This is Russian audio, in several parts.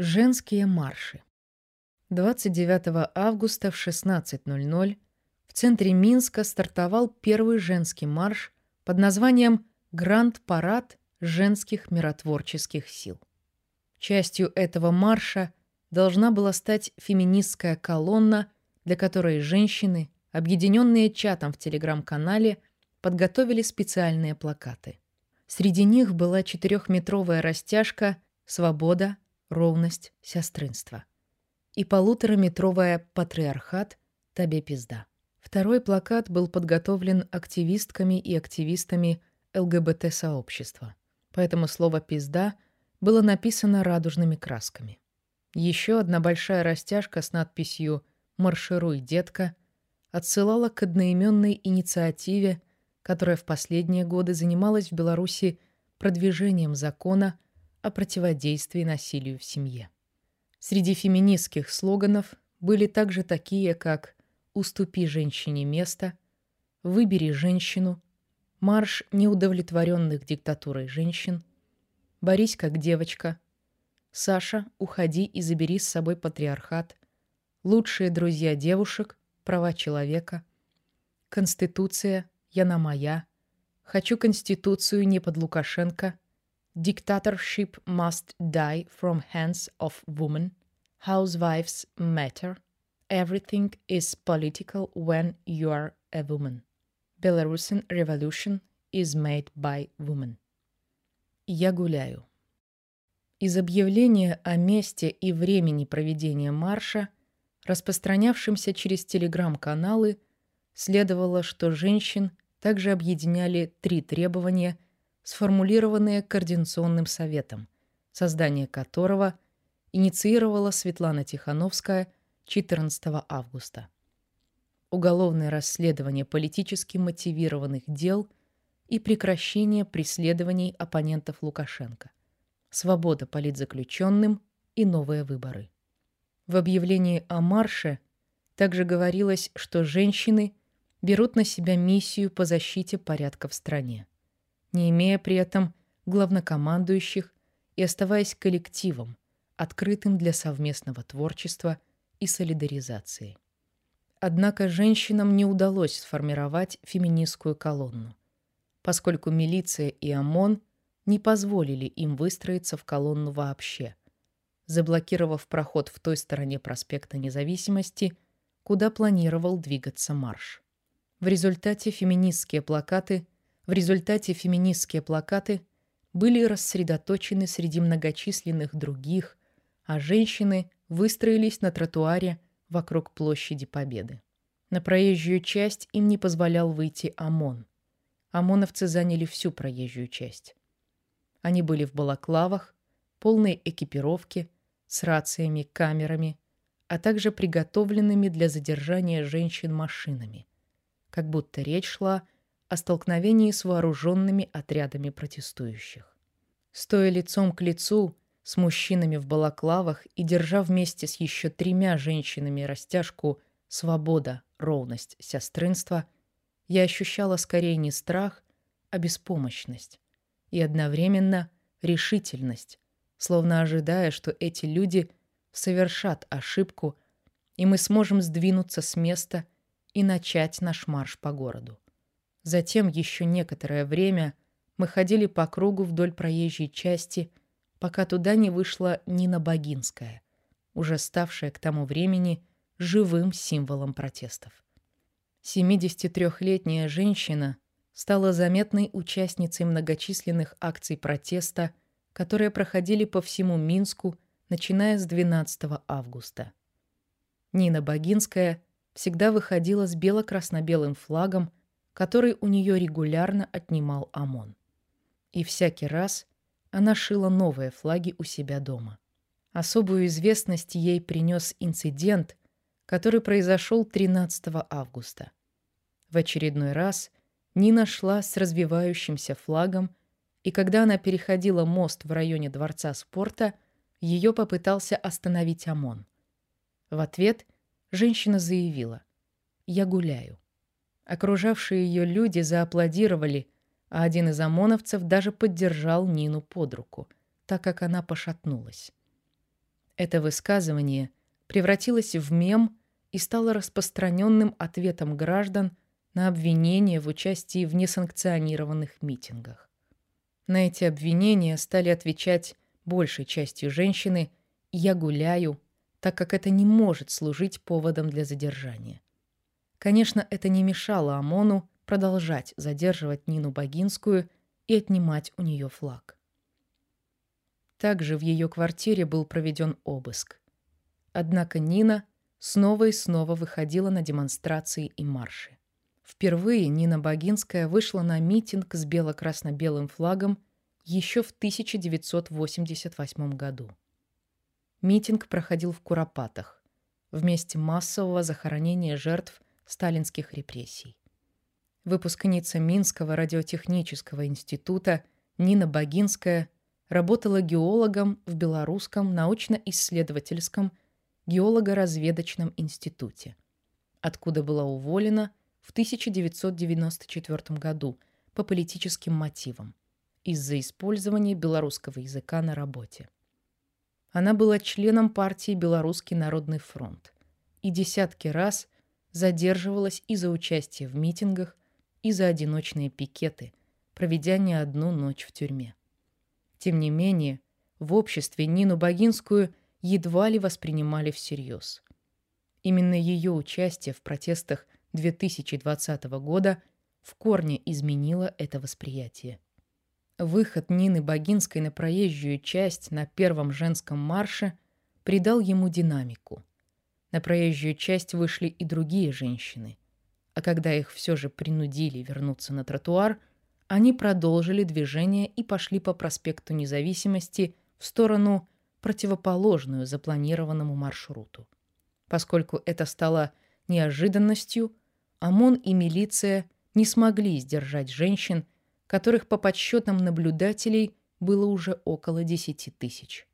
Женские марши. 29 августа в 16.00 в центре Минска стартовал первый женский марш под названием «Гранд-парад женских миротворческих сил». Частью этого марша должна была стать феминистская колонна, для которой женщины, объединенные чатом в телеграм-канале, подготовили специальные плакаты. Среди них была четырехметровая растяжка «Свобода, ровность, сестринство» и полутораметровая «Патриархат, тебе пизда». Второй плакат был подготовлен активистками и активистами ЛГБТ-сообщества, поэтому слово «пизда» было написано радужными красками. Еще одна большая растяжка с надписью «Маршируй, детка» отсылала к одноименной инициативе, которая в последние годы занималась в Беларуси продвижением закона о противодействии насилию в семье. Среди феминистских слоганов были также такие, как «Уступи женщине место», «Выбери женщину», «Марш неудовлетворенных диктатурой женщин», «Борись как девочка», «Саша, уходи и забери с собой патриархат», «Лучшие друзья девушек», «Права человека», «Конституция», «Яна моя», «Хочу Конституцию не под Лукашенко», Dictatorship must die from hands of women. Housewives matter. Everything is political when you are a woman. Belarusian revolution is made by women. Я гуляю. Из объявления о месте и времени проведения марша, распространявшимся через телеграм-каналы, следовало, что женщин также объединяли три требования – сформулированные Координационным советом, создание которого инициировала Светлана Тихановская 14 августа. Уголовное расследование политически мотивированных дел и прекращение преследований оппонентов Лукашенко, свобода политзаключенным и новые выборы. В объявлении о марше также говорилось, что женщины берут на себя миссию по защите порядка в стране не имея при этом главнокомандующих и оставаясь коллективом, открытым для совместного творчества и солидаризации. Однако женщинам не удалось сформировать феминистскую колонну, поскольку милиция и ОМОН не позволили им выстроиться в колонну вообще, заблокировав проход в той стороне проспекта Независимости, куда планировал двигаться марш. В результате феминистские плакаты – в результате феминистские плакаты были рассредоточены среди многочисленных других, а женщины выстроились на тротуаре вокруг площади Победы. На проезжую часть им не позволял выйти ОМОН. ОМОНовцы заняли всю проезжую часть. Они были в балаклавах, полной экипировке, с рациями, камерами, а также приготовленными для задержания женщин машинами, как будто речь шла о о столкновении с вооруженными отрядами протестующих. Стоя лицом к лицу с мужчинами в балаклавах и держа вместе с еще тремя женщинами растяжку «Свобода, ровность, сестринство», я ощущала скорее не страх, а беспомощность и одновременно решительность, словно ожидая, что эти люди совершат ошибку, и мы сможем сдвинуться с места и начать наш марш по городу. Затем еще некоторое время мы ходили по кругу вдоль проезжей части, пока туда не вышла Нина Богинская, уже ставшая к тому времени живым символом протестов. 73-летняя женщина стала заметной участницей многочисленных акций протеста, которые проходили по всему Минску, начиная с 12 августа. Нина Богинская всегда выходила с бело-красно-белым флагом который у нее регулярно отнимал ОМОН. И всякий раз она шила новые флаги у себя дома. Особую известность ей принес инцидент, который произошел 13 августа. В очередной раз Нина шла с развивающимся флагом, и когда она переходила мост в районе Дворца спорта, ее попытался остановить ОМОН. В ответ женщина заявила «Я гуляю». Окружавшие ее люди зааплодировали, а один из ОМОНовцев даже поддержал Нину под руку, так как она пошатнулась. Это высказывание превратилось в мем и стало распространенным ответом граждан на обвинения в участии в несанкционированных митингах. На эти обвинения стали отвечать большей частью женщины «я гуляю», так как это не может служить поводом для задержания. Конечно, это не мешало ОМОНу продолжать задерживать Нину Богинскую и отнимать у нее флаг. Также в ее квартире был проведен обыск. Однако Нина снова и снова выходила на демонстрации и марши. Впервые Нина Богинская вышла на митинг с бело-красно-белым флагом еще в 1988 году. Митинг проходил в Куропатах, в месте массового захоронения жертв сталинских репрессий. Выпускница Минского радиотехнического института Нина Богинская работала геологом в Белорусском научно-исследовательском геолого-разведочном институте, откуда была уволена в 1994 году по политическим мотивам из-за использования белорусского языка на работе. Она была членом партии Белорусский народный фронт и десятки раз задерживалась из-за участия в митингах и за одиночные пикеты, проведя не одну ночь в тюрьме. Тем не менее, в обществе Нину Богинскую едва ли воспринимали всерьез. Именно ее участие в протестах 2020 года в корне изменило это восприятие. Выход Нины Богинской на проезжую часть на первом женском марше придал ему динамику. На проезжую часть вышли и другие женщины. А когда их все же принудили вернуться на тротуар, они продолжили движение и пошли по проспекту Независимости в сторону противоположную запланированному маршруту. Поскольку это стало неожиданностью, ОМОН и милиция не смогли сдержать женщин, которых по подсчетам наблюдателей было уже около 10 тысяч.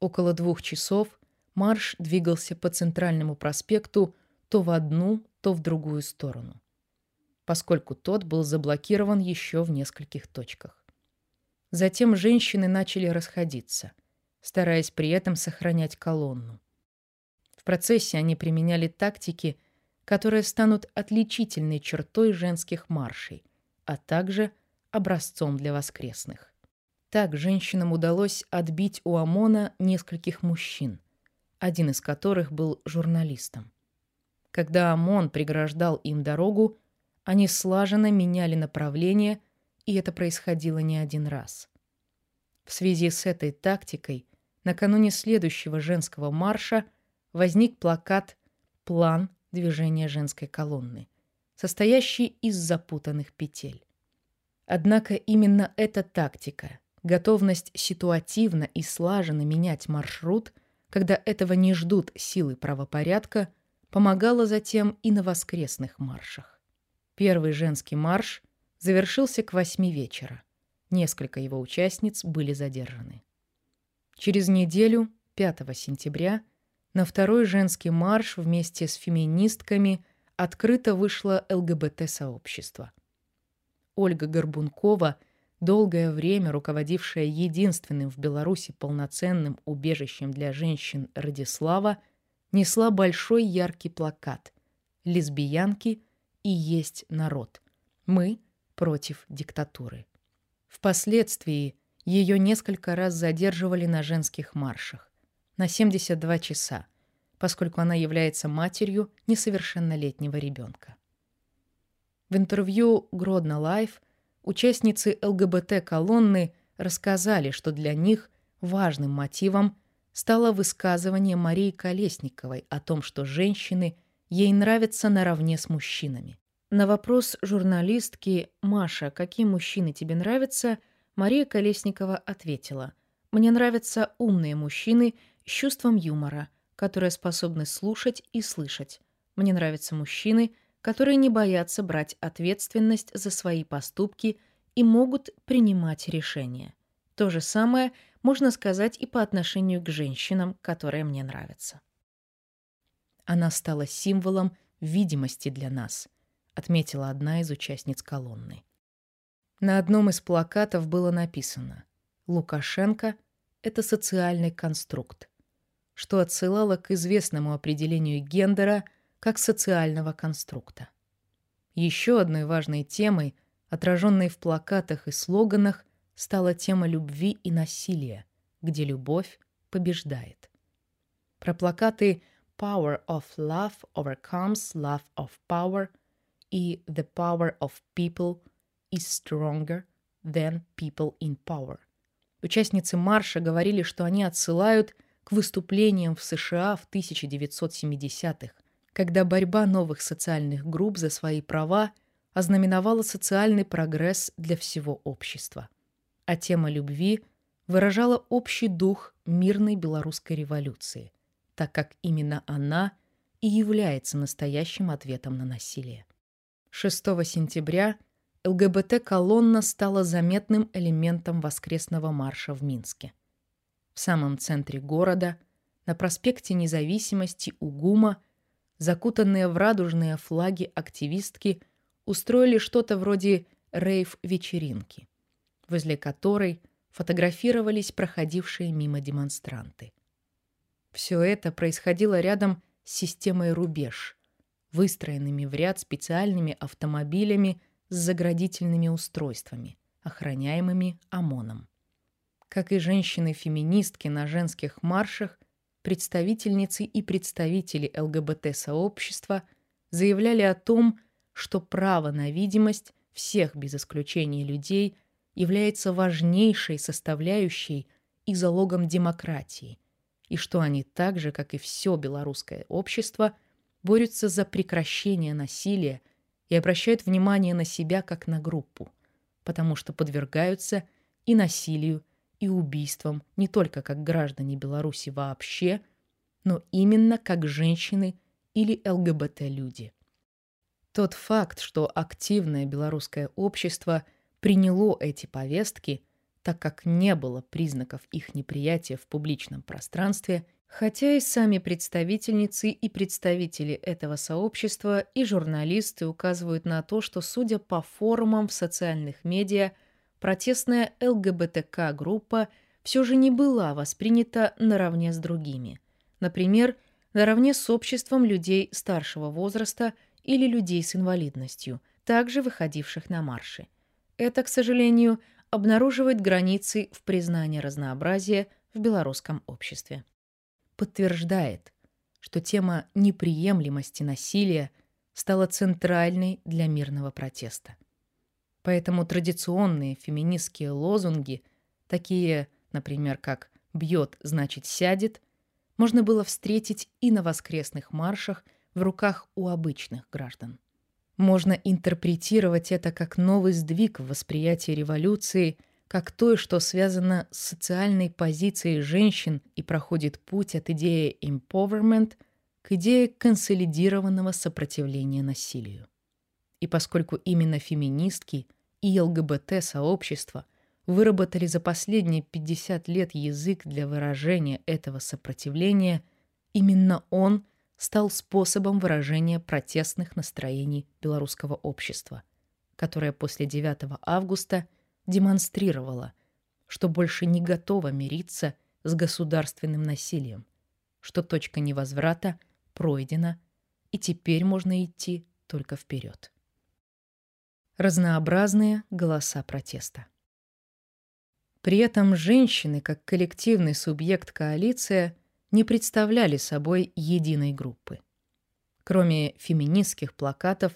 Около двух часов марш двигался по центральному проспекту то в одну, то в другую сторону, поскольку тот был заблокирован еще в нескольких точках. Затем женщины начали расходиться, стараясь при этом сохранять колонну. В процессе они применяли тактики, которые станут отличительной чертой женских маршей, а также образцом для воскресных. Так женщинам удалось отбить у ОМОНа нескольких мужчин, один из которых был журналистом. Когда ОМОН преграждал им дорогу, они слаженно меняли направление, и это происходило не один раз. В связи с этой тактикой накануне следующего женского марша возник плакат «План движения женской колонны», состоящий из запутанных петель. Однако именно эта тактика, готовность ситуативно и слаженно менять маршрут, когда этого не ждут силы правопорядка, помогала затем и на воскресных маршах. Первый женский марш завершился к восьми вечера. Несколько его участниц были задержаны. Через неделю, 5 сентября, на второй женский марш вместе с феминистками открыто вышло ЛГБТ-сообщество. Ольга Горбункова, долгое время руководившая единственным в Беларуси полноценным убежищем для женщин Радислава, несла большой яркий плакат «Лесбиянки и есть народ. Мы против диктатуры». Впоследствии ее несколько раз задерживали на женских маршах. На 72 часа, поскольку она является матерью несовершеннолетнего ребенка. В интервью Гродно Life участницы ЛГБТ-колонны рассказали, что для них важным мотивом стало высказывание Марии Колесниковой о том, что женщины ей нравятся наравне с мужчинами. На вопрос журналистки «Маша, какие мужчины тебе нравятся?» Мария Колесникова ответила, «Мне нравятся умные мужчины с чувством юмора, которые способны слушать и слышать. Мне нравятся мужчины, которые не боятся брать ответственность за свои поступки и могут принимать решения. То же самое можно сказать и по отношению к женщинам, которые мне нравятся». Она стала символом видимости для нас, отметила одна из участниц колонны. На одном из плакатов было написано «Лукашенко – это социальный конструкт. что отсылало к известному определению гендера как социального конструкта. Еще одной важной темой, отраженной в плакатах и слоганах, стала тема любви и насилия, где любовь побеждает. Про плакаты Power of Love Overcomes Love of Power и The Power of People is Stronger Than People in Power. Участницы марша говорили, что они отсылают к выступлениям в США в 1970-х, когда борьба новых социальных групп за свои права ознаменовала социальный прогресс для всего общества. А тема любви выражала общий дух мирной белорусской революции, так как именно она и является настоящим ответом на насилие. 6 сентября ЛГБТ-колонна стала заметным элементом воскресного марша в Минске. В самом центре города, на проспекте Независимости у ГУМа, закутанные в радужные флаги активистки устроили что-то вроде рейв-вечеринки, возле которой фотографировались проходившие мимо демонстранты. Все это происходило рядом с системой «Рубеж», выстроенными в ряд специальными автомобилями с заградительными устройствами, охраняемыми ОМОНом. Как и женщины-феминистки на женских маршах, представительницы и представители ЛГБТ-сообщества заявляли о том, что право на видимость всех без исключения людей является важнейшей составляющей и залогом демократии, и что они так же, как и все белорусское общество, борются за прекращение насилия и обращают внимание на себя как на группу, потому что подвергаются и насилию, и убийствам не только как граждане Беларуси вообще, но именно как женщины или ЛГБТ-люди. Тот факт, что активное белорусское общество приняло эти повестки, так как не было признаков их неприятия в публичном пространстве, хотя и сами представительницы и представители этого сообщества и журналисты указывают на то, что, судя по форумам в социальных медиа, протестная ЛГБТК-группа все же не была воспринята наравне с другими. Например, наравне с обществом людей старшего возраста или людей с инвалидностью, также выходивших на марши. Это, к сожалению, обнаруживает границы в признании разнообразия в белорусском обществе. Подтверждает, что тема неприемлемости насилия стала центральной для мирного протеста. Поэтому традиционные феминистские лозунги, такие, например, как «бьет, значит сядет», можно было встретить и на воскресных маршах в руках у обычных граждан. Можно интерпретировать это как новый сдвиг в восприятии революции, как той, что связано с социальной позицией женщин и проходит путь от идеи empowerment к идее консолидированного сопротивления насилию. И поскольку именно феминистки и ЛГБТ-сообщества выработали за последние 50 лет язык для выражения этого сопротивления, именно он стал способом выражения протестных настроений белорусского общества, которое после 9 августа демонстрировало, что больше не готово мириться с государственным насилием, что точка невозврата пройдена, и теперь можно идти только вперед разнообразные голоса протеста. При этом женщины, как коллективный субъект коалиция, не представляли собой единой группы. Кроме феминистских плакатов,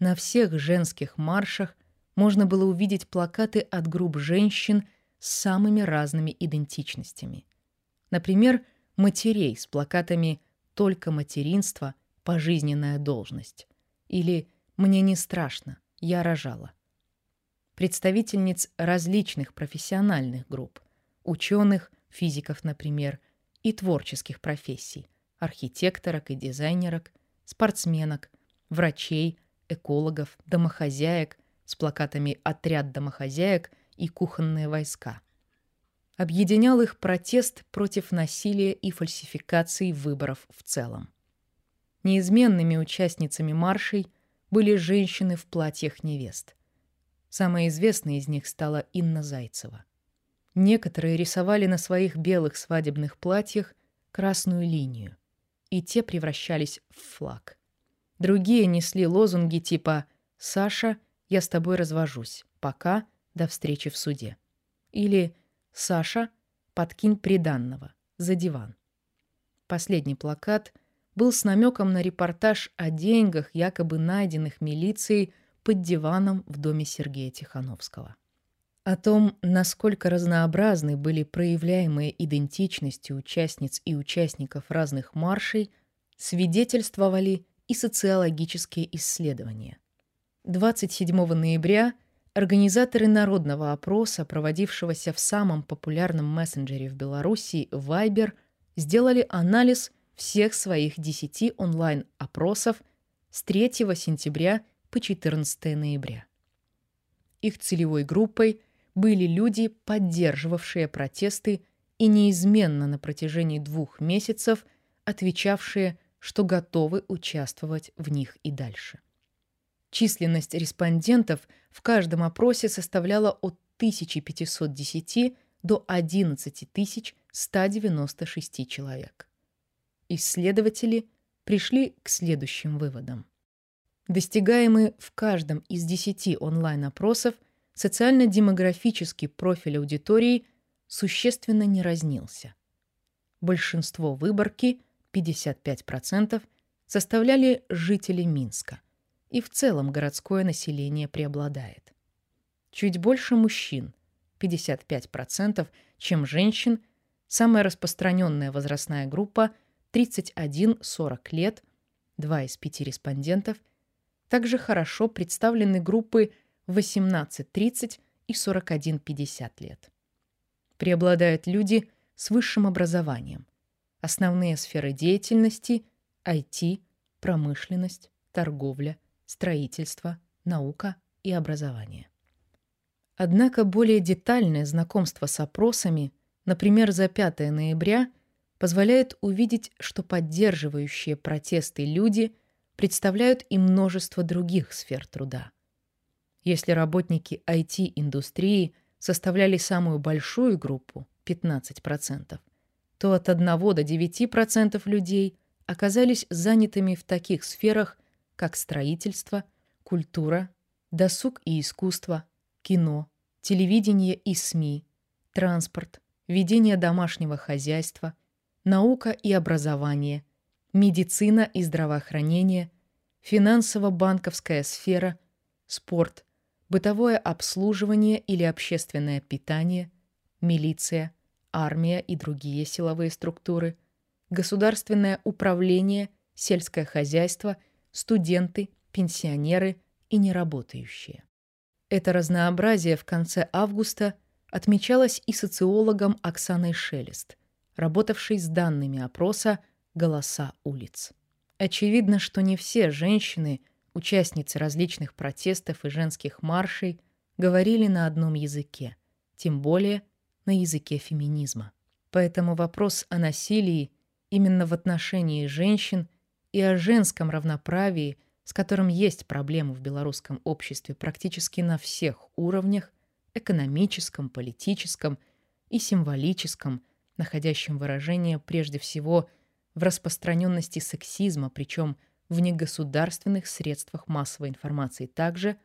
на всех женских маршах можно было увидеть плакаты от групп женщин с самыми разными идентичностями. Например, матерей с плакатами «Только материнство – пожизненная должность» или «Мне не страшно, я рожала. Представительниц различных профессиональных групп, ученых, физиков, например, и творческих профессий, архитекторок и дизайнерок, спортсменок, врачей, экологов, домохозяек с плакатами «Отряд домохозяек» и «Кухонные войска». Объединял их протест против насилия и фальсификации выборов в целом. Неизменными участницами маршей были женщины в платьях невест. Самой известной из них стала Инна Зайцева. Некоторые рисовали на своих белых свадебных платьях красную линию, и те превращались в флаг. Другие несли лозунги типа «Саша, я с тобой развожусь. Пока, до встречи в суде». Или «Саша, подкинь приданного. За диван». Последний плакат был с намеком на репортаж о деньгах, якобы найденных милицией под диваном в доме Сергея Тихановского. О том, насколько разнообразны были проявляемые идентичности участниц и участников разных маршей, свидетельствовали и социологические исследования. 27 ноября организаторы народного опроса, проводившегося в самом популярном мессенджере в Беларуси Viber, сделали анализ всех своих 10 онлайн-опросов с 3 сентября по 14 ноября. Их целевой группой – были люди, поддерживавшие протесты и неизменно на протяжении двух месяцев отвечавшие, что готовы участвовать в них и дальше. Численность респондентов в каждом опросе составляла от 1510 до 11 196 человек. Исследователи пришли к следующим выводам. Достигаемый в каждом из 10 онлайн-опросов – социально-демографический профиль аудитории существенно не разнился. Большинство выборки, 55%, составляли жители Минска, и в целом городское население преобладает. Чуть больше мужчин, 55%, чем женщин, самая распространенная возрастная группа 31-40 лет, два из пяти респондентов, также хорошо представлены группы 18-30 и 41-50 лет. Преобладают люди с высшим образованием. Основные сферы деятельности – IT, промышленность, торговля, строительство, наука и образование. Однако более детальное знакомство с опросами, например, за 5 ноября, позволяет увидеть, что поддерживающие протесты люди представляют и множество других сфер труда. Если работники IT-индустрии составляли самую большую группу 15%, то от 1 до 9% людей оказались занятыми в таких сферах, как строительство, культура, досуг и искусство, кино, телевидение и СМИ, транспорт, ведение домашнего хозяйства, наука и образование, медицина и здравоохранение, финансово-банковская сфера, спорт, бытовое обслуживание или общественное питание, милиция, армия и другие силовые структуры, государственное управление, сельское хозяйство, студенты, пенсионеры и неработающие. Это разнообразие в конце августа отмечалось и социологом Оксаной Шелест, работавшей с данными опроса «Голоса улиц». Очевидно, что не все женщины – Участницы различных протестов и женских маршей говорили на одном языке, тем более на языке феминизма. Поэтому вопрос о насилии именно в отношении женщин и о женском равноправии, с которым есть проблемы в белорусском обществе практически на всех уровнях, экономическом, политическом и символическом, находящем выражение прежде всего в распространенности сексизма, причем – в негосударственных средствах массовой информации также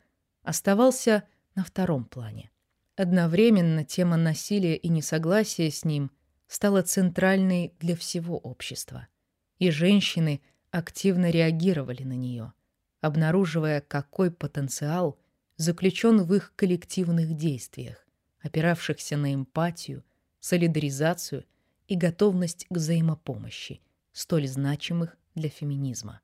оставался на втором плане. Одновременно тема насилия и несогласия с ним стала центральной для всего общества, и женщины активно реагировали на нее, обнаруживая, какой потенциал заключен в их коллективных действиях, опиравшихся на эмпатию, солидаризацию и готовность к взаимопомощи, столь значимых для феминизма.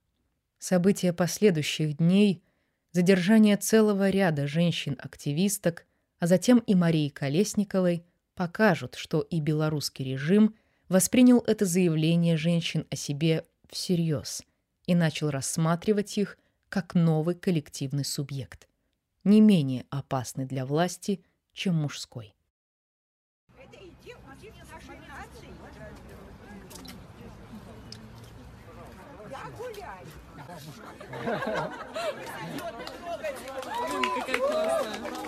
События последующих дней, задержание целого ряда женщин-активисток, а затем и Марии Колесниковой покажут, что и белорусский режим воспринял это заявление женщин о себе всерьез и начал рассматривать их как новый коллективный субъект, не менее опасный для власти, чем мужской. Какая классная.